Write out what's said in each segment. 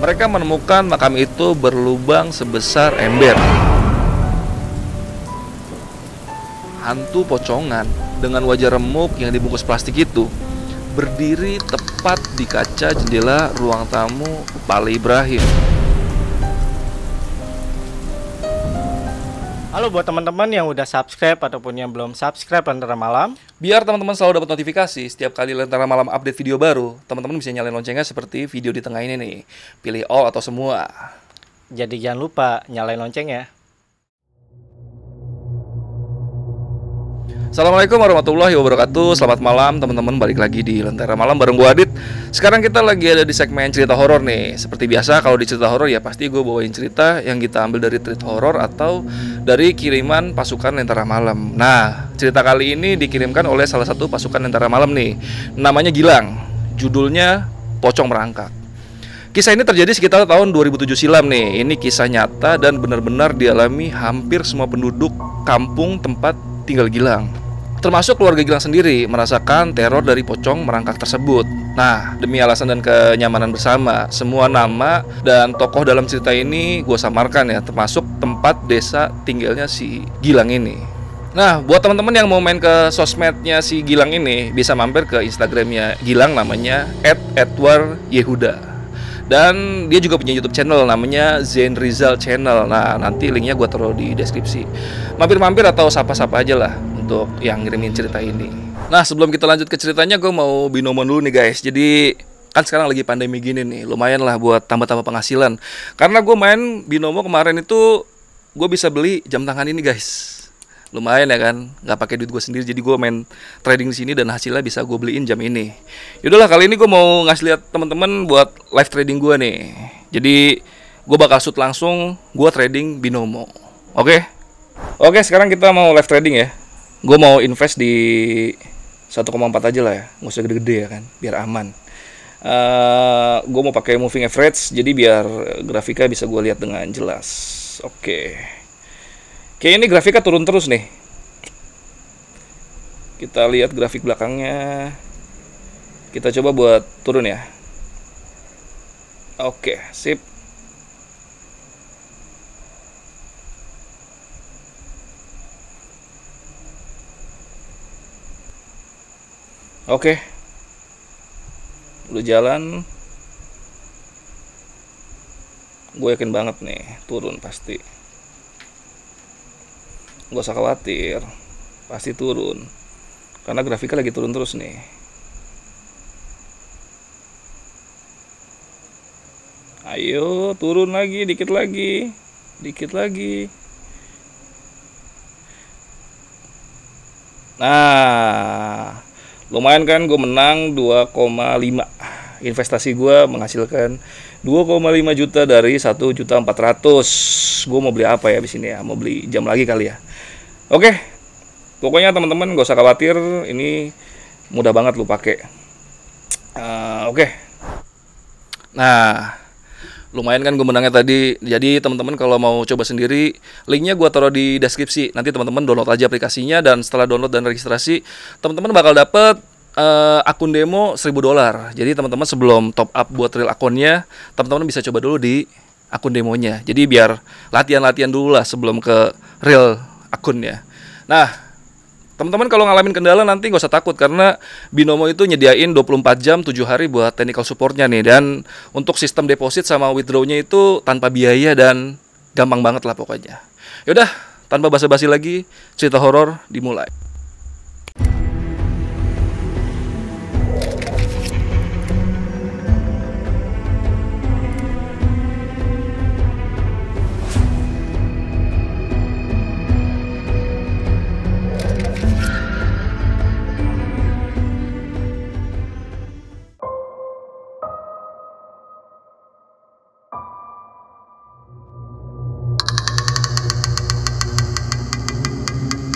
Mereka menemukan makam itu berlubang sebesar ember. Hantu pocongan dengan wajah remuk yang dibungkus plastik itu berdiri tepat di kaca jendela ruang tamu Pali Ibrahim. Halo buat teman-teman yang udah subscribe ataupun yang belum subscribe Lentera Malam. Biar teman-teman selalu dapat notifikasi setiap kali Lentera Malam update video baru, teman-teman bisa nyalain loncengnya seperti video di tengah ini nih. Pilih all atau semua. Jadi jangan lupa nyalain lonceng Assalamualaikum warahmatullahi wabarakatuh. Selamat malam teman-teman. Balik lagi di Lentera Malam bareng gue Adit. Sekarang kita lagi ada di segmen cerita horor nih. Seperti biasa kalau di cerita horor ya pasti gue bawain cerita Yang kita ambil dari tweet horor Atau dari kiriman pasukan Lentera Malam. Nah cerita kali ini dikirimkan oleh salah satu pasukan Lentera Malam nih. Namanya Gilang. Judulnya Pocong Merangkak. Kisah ini terjadi sekitar tahun 2007 silam nih. Ini kisah nyata dan benar-benar dialami hampir semua penduduk kampung tempat tinggal Gilang. Termasuk keluarga Gilang sendiri merasakan teror dari pocong merangkak tersebut. Nah, demi alasan dan kenyamanan bersama, semua nama dan tokoh dalam cerita ini gue samarkan ya, termasuk tempat desa tinggalnya si Gilang ini. Nah, buat teman-teman yang mau main ke sosmednya si Gilang ini, bisa mampir ke Instagramnya Gilang namanya @edwardyehuda dan dia juga punya YouTube channel namanya Zen Rizal Channel. Nah, nanti linknya gue taruh di deskripsi. Mampir-mampir atau sapa-sapa aja lah untuk yang ngirimin cerita ini. Nah, sebelum kita lanjut ke ceritanya, gue mau binomo dulu nih guys. Jadi kan sekarang lagi pandemi gini nih, lumayan lah buat tambah-tambah penghasilan. Karena gue main binomo kemarin itu gue bisa beli jam tangan ini guys lumayan ya kan nggak pakai duit gue sendiri jadi gue main trading di sini dan hasilnya bisa gue beliin jam ini. Yaudahlah kali ini gue mau ngasih lihat teman-teman buat live trading gue nih. Jadi gue bakal shoot langsung gue trading binomo. Oke? Okay? oke okay, sekarang kita mau live trading ya. Gue mau invest di 1,4 aja lah ya nggak usah gede-gede ya kan biar aman. Uh, eh, gue mau pakai moving average jadi biar grafiknya bisa gue lihat dengan jelas. Oke. okay. Oke ini grafiknya turun terus nih. Kita lihat grafik belakangnya. Kita coba buat turun ya. Oke, sip. Oke. Udah jalan. Gue yakin banget nih, turun pasti nggak usah khawatir. Pasti turun. Karena grafiknya lagi turun terus nih. Ayo turun lagi dikit lagi. Dikit lagi. Nah lumayan kan gue menang 2,5 investasi gue menghasilkan 2,5 juta dari 1 juta 400 gue mau beli apa ya di sini ya mau beli jam lagi kali ya Oke, pokoknya teman-teman gak usah khawatir, ini mudah banget lu pakai. Uh, Oke. Okay. Nah, lumayan kan gue menangnya tadi. Jadi teman-teman kalau mau coba sendiri, linknya gue taruh di deskripsi. Nanti teman-teman download aja aplikasinya dan setelah download dan registrasi, teman-teman bakal dapet uh, akun demo 1000 dolar. Jadi teman-teman sebelum top up buat real akunnya, teman-teman bisa coba dulu di akun demonya. Jadi biar latihan-latihan dulu lah sebelum ke real akunnya. Nah, teman-teman kalau ngalamin kendala nanti gak usah takut karena Binomo itu nyediain 24 jam 7 hari buat technical supportnya nih dan untuk sistem deposit sama withdrawnya itu tanpa biaya dan gampang banget lah pokoknya. Yaudah, tanpa basa-basi lagi, cerita horor dimulai.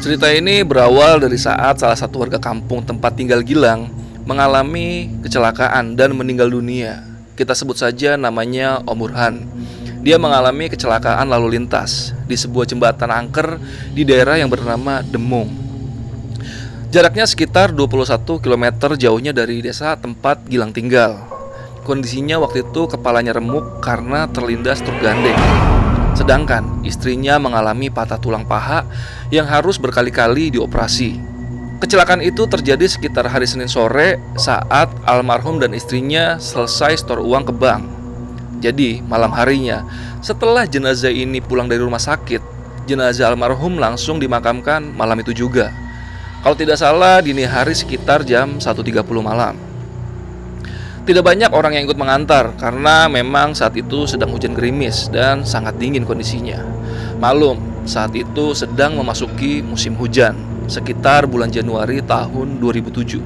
Cerita ini berawal dari saat salah satu warga kampung tempat tinggal Gilang mengalami kecelakaan dan meninggal dunia. Kita sebut saja namanya Om Burhan. Dia mengalami kecelakaan lalu lintas di sebuah jembatan angker di daerah yang bernama Demung. Jaraknya sekitar 21 km jauhnya dari desa tempat Gilang tinggal. kondisinya waktu itu kepalanya remuk karena terlindas truk gandeng. Sedangkan istrinya mengalami patah tulang paha yang harus berkali-kali dioperasi. Kecelakaan itu terjadi sekitar hari Senin sore saat almarhum dan istrinya selesai store uang ke bank. Jadi, malam harinya, setelah jenazah ini pulang dari rumah sakit, jenazah almarhum langsung dimakamkan malam itu juga. Kalau tidak salah, dini hari sekitar jam 1.30 malam. Tidak banyak orang yang ikut mengantar karena memang saat itu sedang hujan gerimis dan sangat dingin kondisinya. Malum, saat itu sedang memasuki musim hujan, sekitar bulan Januari tahun 2007.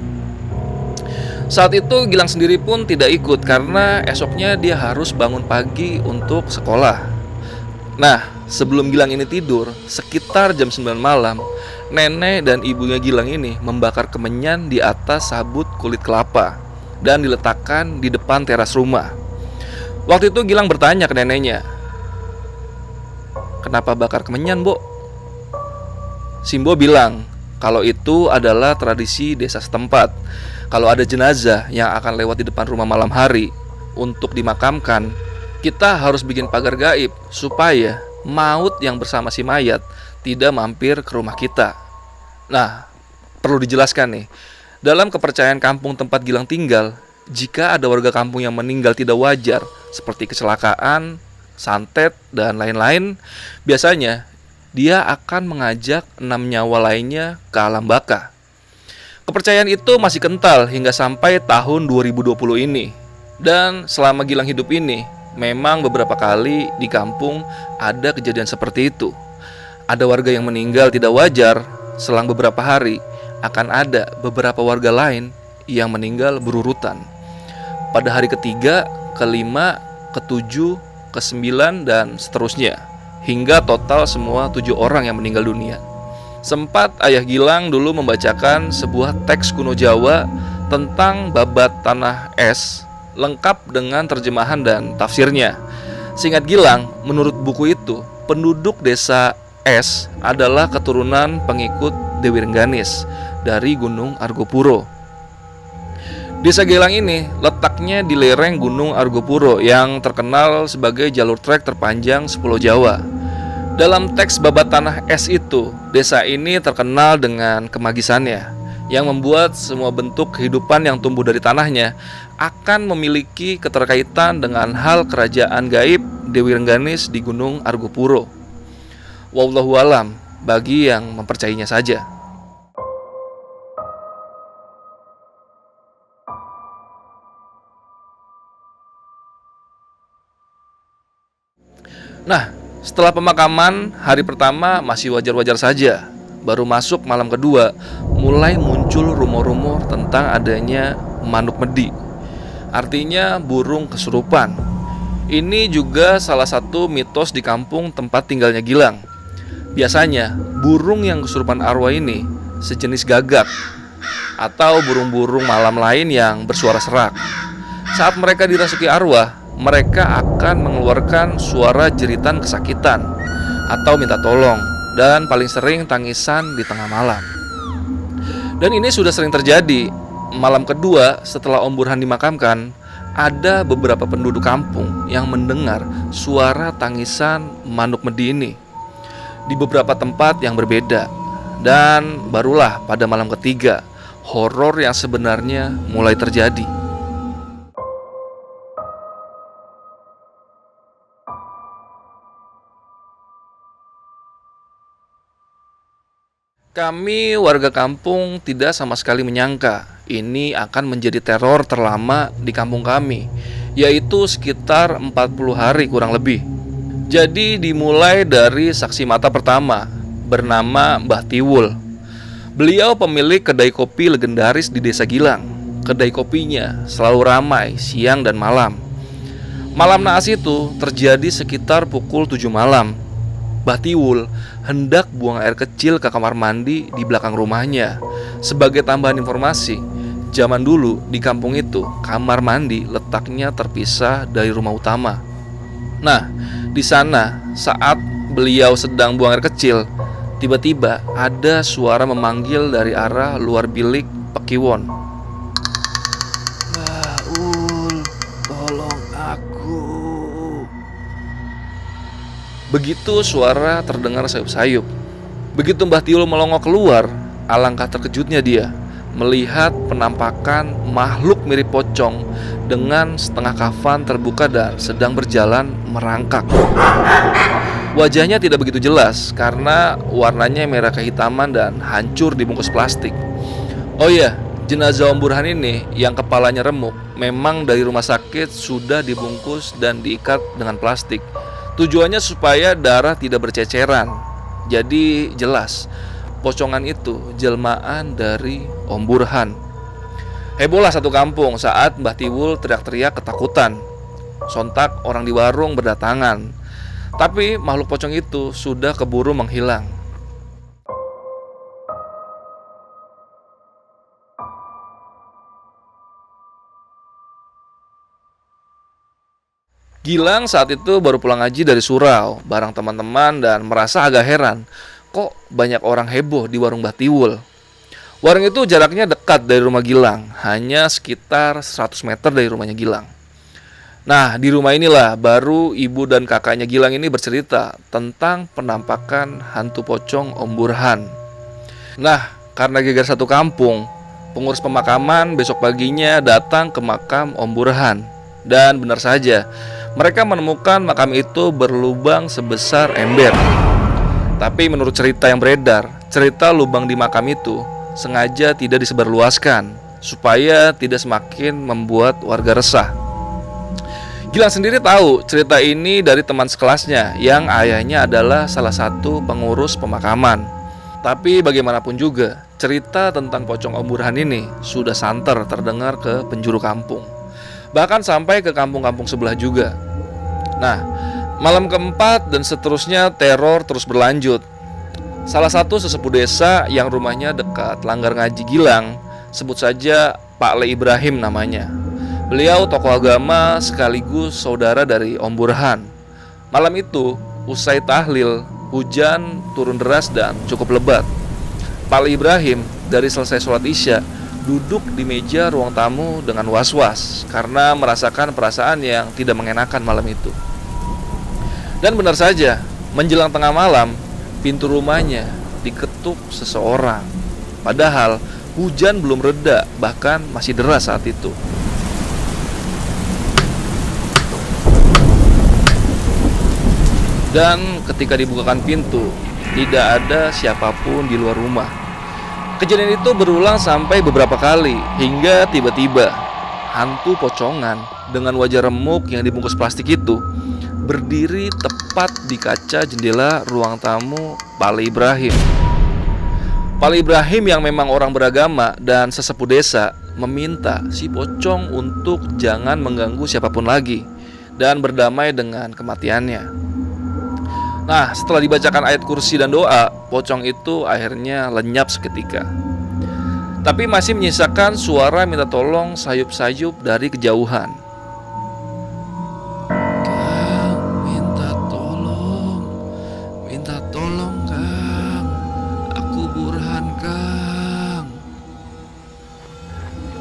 Saat itu Gilang sendiri pun tidak ikut karena esoknya dia harus bangun pagi untuk sekolah. Nah, sebelum Gilang ini tidur, sekitar jam 9 malam, nenek dan ibunya Gilang ini membakar kemenyan di atas sabut kulit kelapa dan diletakkan di depan teras rumah. Waktu itu Gilang bertanya ke neneknya, "Kenapa bakar kemenyan, Bu?" Simbo bilang, kalau itu adalah tradisi desa setempat. Kalau ada jenazah yang akan lewat di depan rumah malam hari untuk dimakamkan, kita harus bikin pagar gaib supaya maut yang bersama si mayat tidak mampir ke rumah kita. Nah, perlu dijelaskan nih, dalam kepercayaan kampung tempat Gilang tinggal, jika ada warga kampung yang meninggal tidak wajar, seperti kecelakaan, santet, dan lain-lain, biasanya dia akan mengajak enam nyawa lainnya ke alam baka. Kepercayaan itu masih kental hingga sampai tahun 2020 ini. Dan selama Gilang hidup ini, memang beberapa kali di kampung ada kejadian seperti itu. Ada warga yang meninggal tidak wajar selang beberapa hari akan ada beberapa warga lain yang meninggal berurutan. Pada hari ketiga, kelima, ketujuh, kesembilan, dan seterusnya, hingga total semua tujuh orang yang meninggal dunia. Sempat Ayah Gilang dulu membacakan sebuah teks kuno Jawa tentang babat tanah es, lengkap dengan terjemahan dan tafsirnya. Singkat Gilang, menurut buku itu, penduduk desa Es adalah keturunan pengikut Dewi Rengganis dari Gunung Argopuro. Desa Gelang ini letaknya di lereng Gunung Argopuro yang terkenal sebagai jalur trek terpanjang Sepuluh Jawa. Dalam teks babat tanah es itu, desa ini terkenal dengan kemagisannya yang membuat semua bentuk kehidupan yang tumbuh dari tanahnya akan memiliki keterkaitan dengan hal kerajaan gaib Dewi Rengganis di Gunung Argopuro. Wallahu alam bagi yang mempercayainya saja. Nah, setelah pemakaman, hari pertama masih wajar-wajar saja. Baru masuk malam kedua, mulai muncul rumor-rumor tentang adanya manuk medi. Artinya burung kesurupan. Ini juga salah satu mitos di kampung tempat tinggalnya Gilang. Biasanya, burung yang kesurupan arwah ini sejenis gagak atau burung-burung malam lain yang bersuara serak. Saat mereka dirasuki arwah, mereka akan mengeluarkan suara jeritan kesakitan atau minta tolong dan paling sering tangisan di tengah malam. Dan ini sudah sering terjadi. Malam kedua setelah Om Burhan dimakamkan, ada beberapa penduduk kampung yang mendengar suara tangisan manuk medi ini di beberapa tempat yang berbeda. Dan barulah pada malam ketiga, horor yang sebenarnya mulai terjadi. Kami warga kampung tidak sama sekali menyangka ini akan menjadi teror terlama di kampung kami, yaitu sekitar 40 hari kurang lebih. Jadi dimulai dari saksi mata pertama bernama Mbah Tiwul. Beliau pemilik kedai kopi legendaris di Desa Gilang. Kedai kopinya selalu ramai siang dan malam. Malam naas itu terjadi sekitar pukul 7 malam. Mbah Tiwul hendak buang air kecil ke kamar mandi di belakang rumahnya. Sebagai tambahan informasi, zaman dulu di kampung itu kamar mandi letaknya terpisah dari rumah utama. Nah, di sana saat beliau sedang buang air kecil, tiba-tiba ada suara memanggil dari arah luar bilik Pekiwon. Baul, tolong aku. Begitu suara terdengar sayup-sayup. Begitu Mbah Tiul melongo keluar, alangkah terkejutnya dia melihat penampakan makhluk mirip pocong dengan setengah kafan terbuka dan sedang berjalan merangkak. Wajahnya tidak begitu jelas karena warnanya merah kehitaman dan hancur dibungkus plastik. Oh iya, jenazah Om Burhan ini yang kepalanya remuk memang dari rumah sakit sudah dibungkus dan diikat dengan plastik. Tujuannya supaya darah tidak berceceran. Jadi jelas, pocongan itu jelmaan dari Om Burhan. Hebohlah satu kampung saat Mbah Tiwul teriak-teriak ketakutan. Sontak orang di warung berdatangan. Tapi makhluk pocong itu sudah keburu menghilang. Gilang saat itu baru pulang ngaji dari surau bareng teman-teman dan merasa agak heran kok banyak orang heboh di warung Batiwul. Warung itu jaraknya dekat dari rumah Gilang, hanya sekitar 100 meter dari rumahnya Gilang. Nah, di rumah inilah baru ibu dan kakaknya Gilang ini bercerita tentang penampakan hantu pocong Om Burhan. Nah, karena gegar satu kampung, pengurus pemakaman besok paginya datang ke makam Om Burhan. Dan benar saja, mereka menemukan makam itu berlubang sebesar ember. Tapi menurut cerita yang beredar, cerita lubang di makam itu sengaja tidak disebarluaskan supaya tidak semakin membuat warga resah. Gilang sendiri tahu cerita ini dari teman sekelasnya yang ayahnya adalah salah satu pengurus pemakaman. Tapi bagaimanapun juga, cerita tentang pocong Om Burhan ini sudah santer terdengar ke penjuru kampung. Bahkan sampai ke kampung-kampung sebelah juga. Nah, malam keempat dan seterusnya teror terus berlanjut. Salah satu sesepuh desa yang rumahnya dekat Langgar Ngaji Gilang, sebut saja Pak Le Ibrahim namanya. Beliau tokoh agama sekaligus saudara dari Om Burhan. Malam itu, usai tahlil, hujan turun deras dan cukup lebat. Pak Le Ibrahim dari selesai sholat isya duduk di meja ruang tamu dengan was-was karena merasakan perasaan yang tidak mengenakan malam itu. Dan benar saja, menjelang tengah malam, pintu rumahnya diketuk seseorang. Padahal hujan belum reda, bahkan masih deras saat itu. Dan ketika dibukakan pintu, tidak ada siapa pun di luar rumah. Kejadian itu berulang sampai beberapa kali, hingga tiba-tiba hantu pocongan dengan wajah remuk yang dibungkus plastik itu berdiri tepat di kaca jendela ruang tamu Pali Ibrahim. Pali Ibrahim yang memang orang beragama dan sesepuh desa meminta si pocong untuk jangan mengganggu siapa pun lagi dan berdamai dengan kematiannya. Nah, setelah dibacakan ayat kursi dan doa, pocong itu akhirnya lenyap seketika. Tapi masih menyisakan suara minta tolong sayup-sayup dari kejauhan.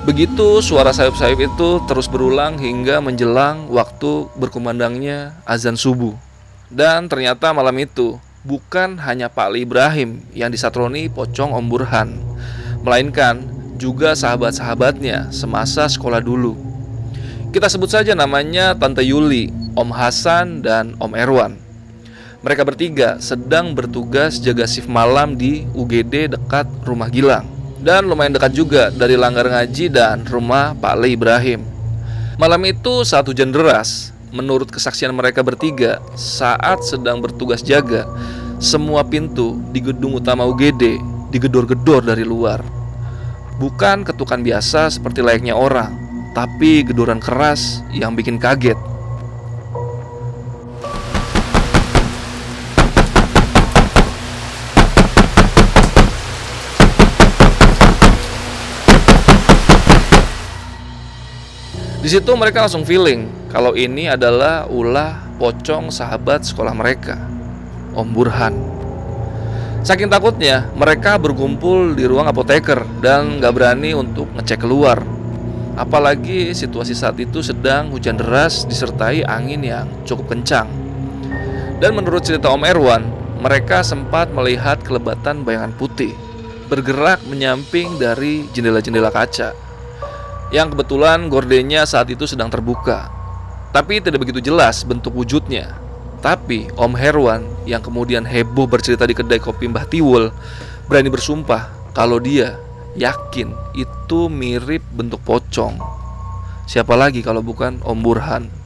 Begitu suara sayup-sayup itu terus berulang hingga menjelang waktu berkumandangnya azan subuh. Dan ternyata malam itu bukan hanya Pak Ali Ibrahim yang disatroni pocong Om Burhan, melainkan juga sahabat-sahabatnya semasa sekolah dulu. Kita sebut saja namanya Tante Yuli, Om Hasan, dan Om Erwan. Mereka bertiga sedang bertugas jaga shift malam di UGD dekat rumah Gilang dan lumayan dekat juga dari Langgar Ngaji dan rumah Pak Le Ibrahim. Malam itu saat hujan deras, menurut kesaksian mereka bertiga, saat sedang bertugas jaga, semua pintu di gedung utama UGD digedor-gedor dari luar. Bukan ketukan biasa seperti layaknya orang, tapi gedoran keras yang bikin kaget. Di situ mereka langsung feeling kalau ini adalah ulah pocong sahabat sekolah mereka, Om Burhan. Saking takutnya, mereka berkumpul di ruang apoteker dan gak berani untuk ngecek keluar. Apalagi situasi saat itu sedang hujan deras disertai angin yang cukup kencang. Dan menurut cerita Om Erwan, mereka sempat melihat kelebatan bayangan putih bergerak menyamping dari jendela-jendela kaca yang kebetulan gordennya saat itu sedang terbuka. Tapi tidak begitu jelas bentuk wujudnya. Tapi Om Herwan yang kemudian heboh bercerita di kedai kopi Mbah Tiwul berani bersumpah kalau dia yakin itu mirip bentuk pocong. Siapa lagi kalau bukan Om Burhan?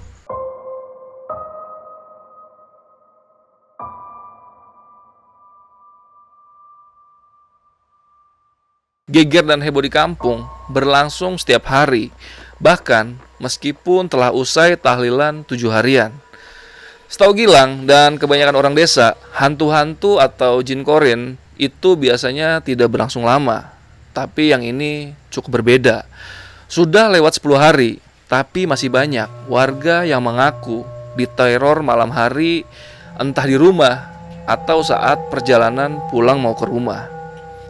Geger dan heboh di kampung berlangsung setiap hari, bahkan meskipun telah usai tahlilan tujuh harian. Setahu Gilang dan kebanyakan orang desa, hantu-hantu atau jin korin itu biasanya tidak berlangsung lama. Tapi yang ini cukup berbeda. Sudah lewat 10 hari, tapi masih banyak warga yang mengaku diteror malam hari entah di rumah atau saat perjalanan pulang mau ke rumah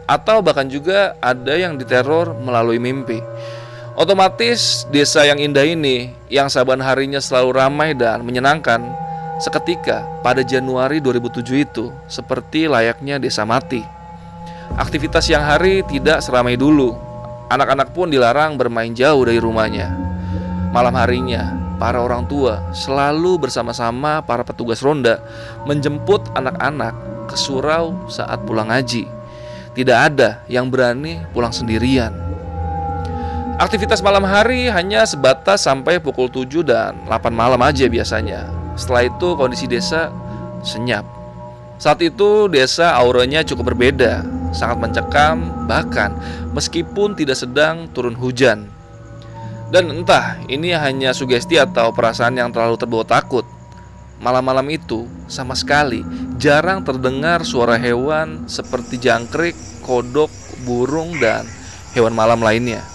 atau bahkan juga ada yang diteror melalui mimpi. Otomatis desa yang indah ini yang saban harinya selalu ramai dan menyenangkan seketika pada Januari 2007 itu seperti layaknya desa mati. Aktivitas siang hari tidak seramai dulu. Anak-anak pun dilarang bermain jauh dari rumahnya. Malam harinya, para orang tua selalu bersama-sama para petugas ronda menjemput anak-anak ke surau saat pulang ngaji. Tidak ada yang berani pulang sendirian. Aktivitas malam hari hanya sebatas sampai pukul 7 dan 8 malam aja biasanya. Setelah itu kondisi desa senyap. Saat itu desa auranya cukup berbeda, sangat mencekam, bahkan meskipun tidak sedang turun hujan. Dan entah ini hanya sugesti atau perasaan yang terlalu terbawa takut Malam-malam itu sama sekali jarang terdengar suara hewan seperti jangkrik, kodok, burung, dan hewan malam lainnya.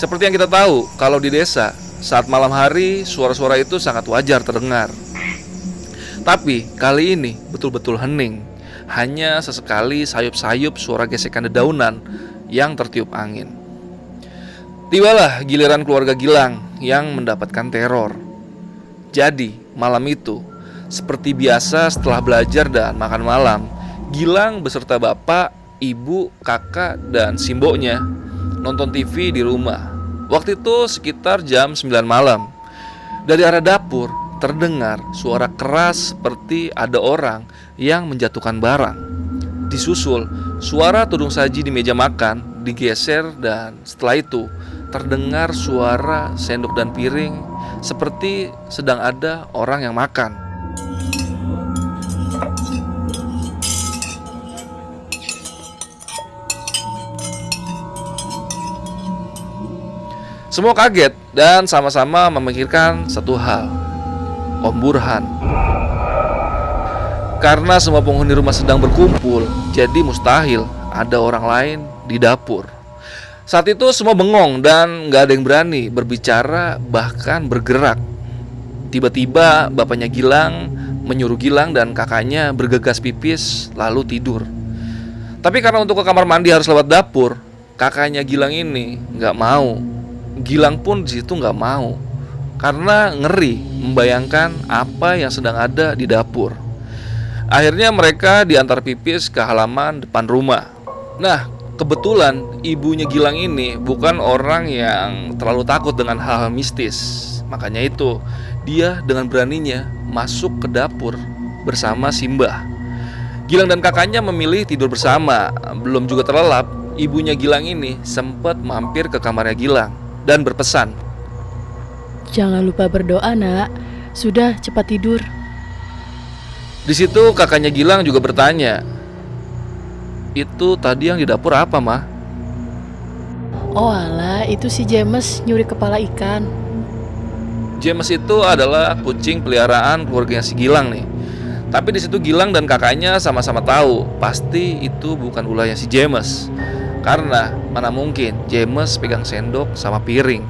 Seperti yang kita tahu, kalau di desa, saat malam hari suara-suara itu sangat wajar terdengar. Tapi kali ini betul-betul hening. Hanya sesekali sayup-sayup suara gesekan dedaunan yang tertiup angin. Tibalah giliran keluarga Gilang yang mendapatkan teror. Jadi, malam itu, seperti biasa setelah belajar dan makan malam, Gilang beserta bapak, ibu, kakak, dan simboknya nonton TV di rumah. Waktu itu sekitar jam 9 malam. Dari arah dapur terdengar suara keras seperti ada orang yang menjatuhkan barang. Disusul suara tudung saji di meja makan digeser dan setelah itu terdengar suara sendok dan piring seperti sedang ada orang yang makan. Semua kaget dan sama-sama memikirkan satu hal. Om Burhan. Karena semua penghuni rumah sedang berkumpul, jadi mustahil ada orang lain di dapur. Saat itu semua bengong dan nggak ada yang berani berbicara bahkan bergerak. Tiba-tiba bapaknya Gilang menyuruh Gilang dan kakaknya bergegas pipis lalu tidur. Tapi karena untuk ke kamar mandi harus lewat dapur, kakaknya Gilang ini nggak mau. Gilang pun di situ nggak mau karena ngeri membayangkan apa yang sedang ada di dapur. Akhirnya mereka diantar pipis ke halaman depan rumah. Nah, kebetulan ibunya Gilang ini bukan orang yang terlalu takut dengan hal-hal mistis. Makanya itu, dia dengan beraninya masuk ke dapur bersama Simbah. Gilang dan kakaknya memilih tidur bersama. Belum juga terlelap, ibunya Gilang ini sempat mampir ke kamarnya Gilang dan berpesan. Jangan lupa berdoa, Nak. Sudah, cepat tidur. Di situ kakaknya Gilang juga bertanya, itu tadi yang di dapur apa, mah? Oh alah, itu si James nyuri kepala ikan. James itu adalah kucing peliharaan keluarga si Gilang nih. Tapi di situ Gilang dan kakaknya sama-sama tahu pasti itu bukan ulahnya si James. Karena mana mungkin James pegang sendok sama piring.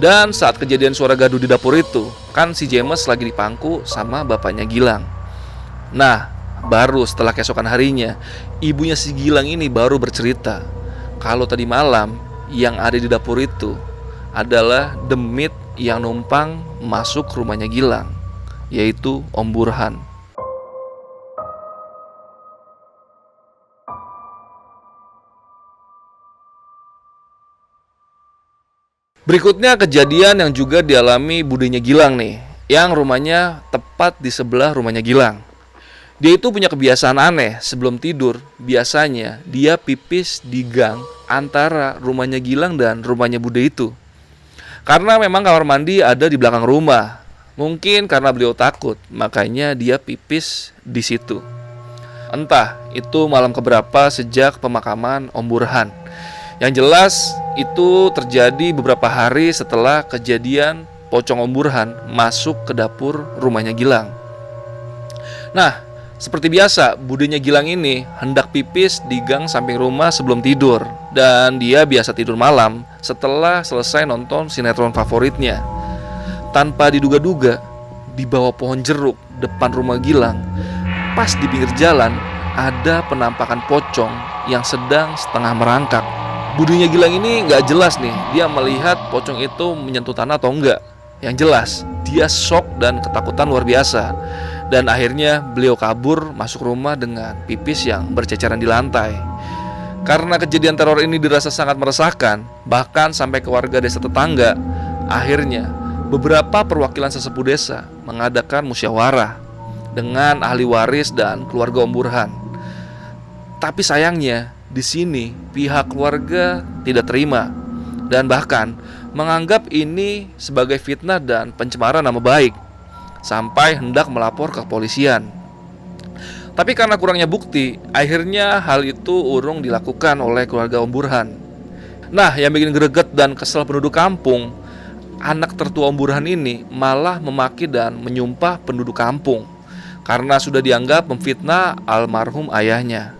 Dan saat kejadian suara gaduh di dapur itu, kan si James lagi dipangku sama bapaknya Gilang. Nah, Baru setelah keesokan harinya, ibunya si Gilang ini baru bercerita kalau tadi malam yang ada di dapur itu adalah demit yang numpang masuk rumahnya Gilang, yaitu Om Burhan. Berikutnya kejadian yang juga dialami budenya Gilang nih, yang rumahnya tepat di sebelah rumahnya Gilang. Dia itu punya kebiasaan aneh, sebelum tidur biasanya dia pipis di gang antara rumahnya Gilang dan rumahnya Bude itu. Karena memang kamar mandi ada di belakang rumah. Mungkin karena beliau takut, makanya dia pipis di situ. Entah itu malam keberapa sejak pemakaman Om Burhan. Yang jelas itu terjadi beberapa hari setelah kejadian pocong Om Burhan masuk ke dapur rumahnya Gilang. Nah, seperti biasa, budenya Gilang ini hendak pipis di gang samping rumah sebelum tidur dan dia biasa tidur malam setelah selesai nonton sinetron favoritnya. Tanpa diduga-duga, di bawah pohon jeruk depan rumah Gilang, pas di pinggir jalan ada penampakan pocong yang sedang setengah merangkak. Budinya Gilang ini nggak jelas nih, dia melihat pocong itu menyentuh tanah atau enggak. Yang jelas, dia shock dan ketakutan luar biasa dan akhirnya beliau kabur masuk rumah dengan pipis yang berceceran di lantai. Karena kejadian teror ini dirasa sangat meresahkan, bahkan sampai ke warga desa tetangga, akhirnya beberapa perwakilan sesepuh desa mengadakan musyawarah dengan ahli waris dan keluarga Om Burhan. Tapi sayangnya di sini pihak keluarga tidak terima dan bahkan menganggap ini sebagai fitnah dan pencemaran nama baik sampai hendak melapor ke kepolisian. Tapi karena kurangnya bukti, akhirnya hal itu urung dilakukan oleh keluarga Om Burhan. Nah, yang bikin greget dan kesel penduduk kampung, anak tertua Om Burhan ini malah memaki dan menyumpah penduduk kampung karena sudah dianggap memfitnah almarhum ayahnya.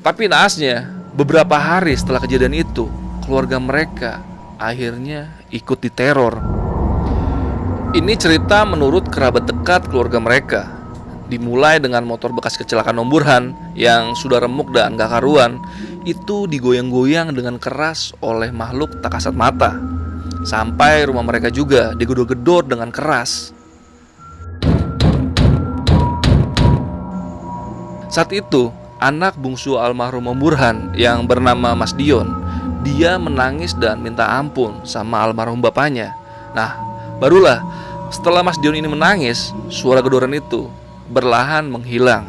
Tapi naasnya, beberapa hari setelah kejadian itu, keluarga mereka akhirnya ikut diteror. Ini cerita menurut kerabat dekat keluarga mereka. Dimulai dengan motor bekas kecelakaan Om Burhan yang sudah remuk dan gak karuan, itu digoyang-goyang dengan keras oleh makhluk tak kasat mata. Sampai rumah mereka juga digedor-gedor dengan keras. Saat itu, anak bungsu almarhum Om Burhan yang bernama Mas Dion, dia menangis dan minta ampun sama almarhum bapaknya. Nah, Barulah setelah Mas Dion ini menangis, suara gedoran itu berlahan menghilang.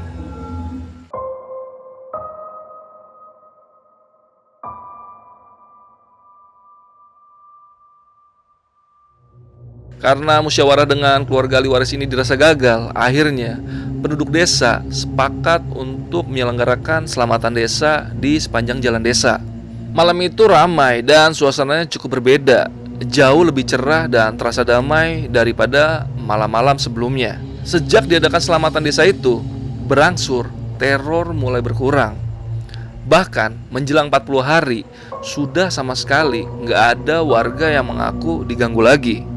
Karena musyawarah dengan keluarga ahli waris ini dirasa gagal, akhirnya penduduk desa sepakat untuk menyelenggarakan selamatan desa di sepanjang jalan desa. Malam itu ramai dan suasananya cukup berbeda jauh lebih cerah dan terasa damai daripada malam-malam sebelumnya. Sejak diadakan selamatan desa itu, berangsur teror mulai berkurang. Bahkan menjelang 40 hari, sudah sama sekali nggak ada warga yang mengaku diganggu lagi.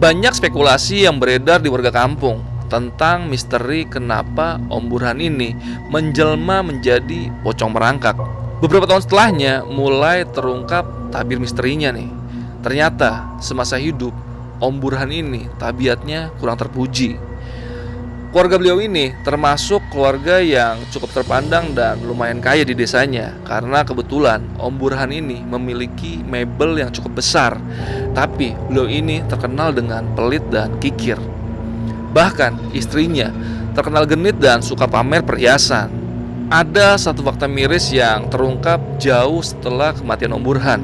Banyak spekulasi yang beredar di warga kampung tentang misteri kenapa Om Burhan ini menjelma menjadi pocong merangkak. Beberapa tahun setelahnya mulai terungkap tabir misterinya nih. Ternyata semasa hidup Om Burhan ini tabiatnya kurang terpuji. Keluarga beliau ini termasuk keluarga yang cukup terpandang dan lumayan kaya di desanya karena kebetulan Om Burhan ini memiliki mebel yang cukup besar. Tapi beliau ini terkenal dengan pelit dan kikir. Bahkan istrinya terkenal genit dan suka pamer perhiasan. Ada satu fakta miris yang terungkap jauh setelah kematian Om Burhan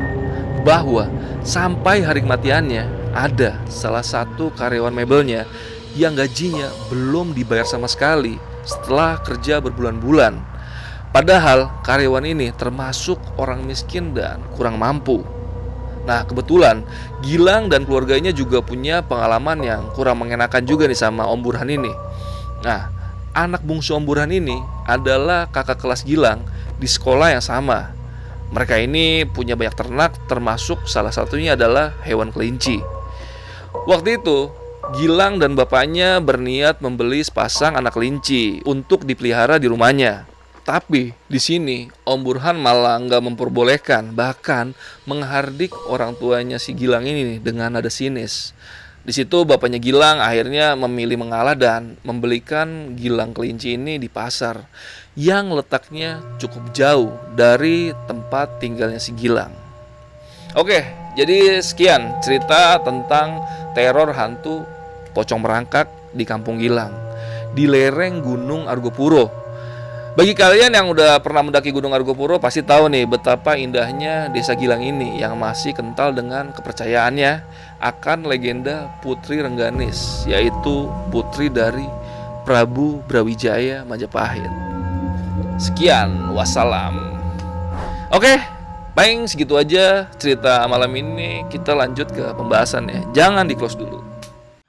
bahwa Sampai hari kematiannya, ada salah satu karyawan mebelnya yang gajinya belum dibayar sama sekali setelah kerja berbulan-bulan. Padahal karyawan ini termasuk orang miskin dan kurang mampu. Nah, kebetulan Gilang dan keluarganya juga punya pengalaman yang kurang mengenakan juga nih sama Om Burhan ini. Nah, anak bungsu Om Burhan ini adalah kakak kelas Gilang di sekolah yang sama. Mereka ini punya banyak ternak termasuk salah satunya adalah hewan kelinci. Waktu itu, Gilang dan bapaknya berniat membeli sepasang anak kelinci untuk dipelihara di rumahnya. Tapi di sini Om Burhan malah nggak memperbolehkan, bahkan menghardik orang tuanya si Gilang ini dengan nada sinis. Di situ bapaknya Gilang akhirnya memilih mengalah dan membelikan Gilang kelinci ini di pasar yang letaknya cukup jauh dari tempat tinggalnya si Gilang. Oke, Jadi sekian cerita tentang teror hantu pocong merangkak di Kampung Gilang di lereng Gunung Argopuro. Bagi kalian yang udah pernah mendaki Gunung Argopuro pasti tahu nih betapa indahnya Desa Gilang ini yang masih kental dengan kepercayaannya akan legenda Putri Rengganis yaitu putri dari Prabu Brawijaya Majapahit. Sekian, wassalam. Oke, baik segitu aja cerita malam ini. Kita lanjut ke pembahasannya. Jangan di close dulu.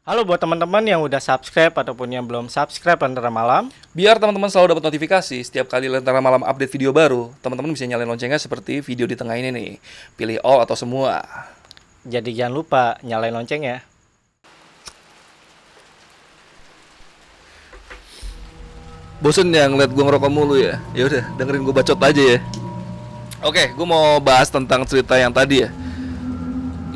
Halo buat teman-teman yang udah subscribe ataupun yang belum subscribe Lentera Malam. Biar teman-teman selalu dapat notifikasi setiap kali Lentera Malam update video baru, teman-teman bisa nyalain loncengnya seperti video di tengah ini nih. Pilih all atau semua. Jadi jangan lupa nyalain lonceng ya. Bosen ya ngeliat gue ngerokok mulu ya? Ya udah, dengerin gue bacot aja ya. Oke, gue mau bahas tentang cerita yang tadi ya.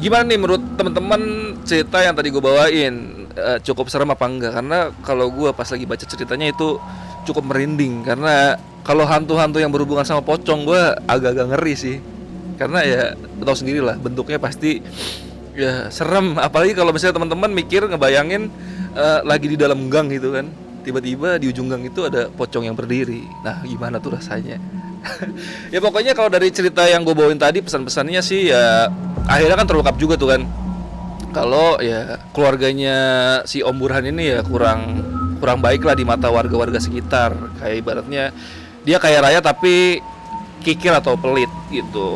Gimana nih menurut teman-teman cerita yang tadi gue bawain eh, cukup serem apa enggak? Karena kalau gue pas lagi baca ceritanya itu cukup merinding karena kalau hantu-hantu yang berhubungan sama pocong gue agak-agak ngeri sih. Karena ya tau sendiri lah bentuknya pasti ya serem. Apalagi kalau misalnya teman-teman mikir ngebayangin eh, lagi di dalam gang gitu kan tiba-tiba di ujung gang itu ada pocong yang berdiri. Nah, gimana tuh rasanya? ya pokoknya kalau dari cerita yang gue bawain tadi pesan-pesannya sih ya akhirnya kan terungkap juga tuh kan. Kalau ya keluarganya si Om Burhan ini ya kurang kurang baik lah di mata warga-warga sekitar. Kayak ibaratnya dia kaya raya tapi kikir atau pelit gitu.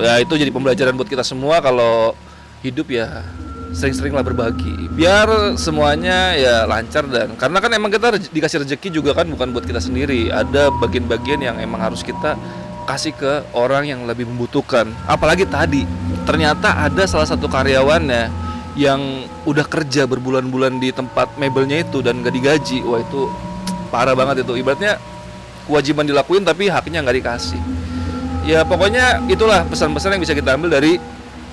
Ya itu jadi pembelajaran buat kita semua kalau hidup ya sering-sering lah berbagi biar semuanya ya lancar dan karena kan emang kita dikasih rezeki juga kan bukan buat kita sendiri ada bagian-bagian yang emang harus kita kasih ke orang yang lebih membutuhkan apalagi tadi ternyata ada salah satu karyawannya yang udah kerja berbulan-bulan di tempat mebelnya itu dan gak digaji wah itu parah banget itu ibaratnya kewajiban dilakuin tapi haknya nggak dikasih ya pokoknya itulah pesan-pesan yang bisa kita ambil dari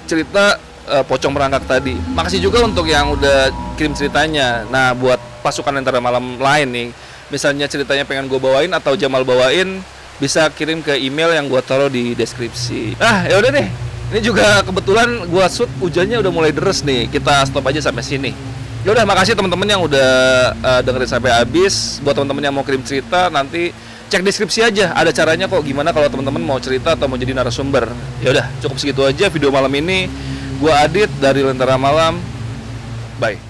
cerita eh, pocong merangkak tadi. Makasih juga untuk yang udah kirim ceritanya. Nah, buat pasukan antara malam lain nih, misalnya ceritanya pengen gue bawain atau Jamal bawain, bisa kirim ke email yang gue taruh di deskripsi. Ah, ya udah deh. Ini juga kebetulan gua shoot hujannya udah mulai deres nih. Kita stop aja sampai sini. Ya udah, makasih teman-teman yang udah eh, dengerin sampai habis. Buat teman-teman yang mau kirim cerita nanti cek deskripsi aja ada caranya kok gimana kalau teman-teman mau cerita atau mau jadi narasumber ya udah cukup segitu aja video malam ini gua Adit dari Lentera Malam bye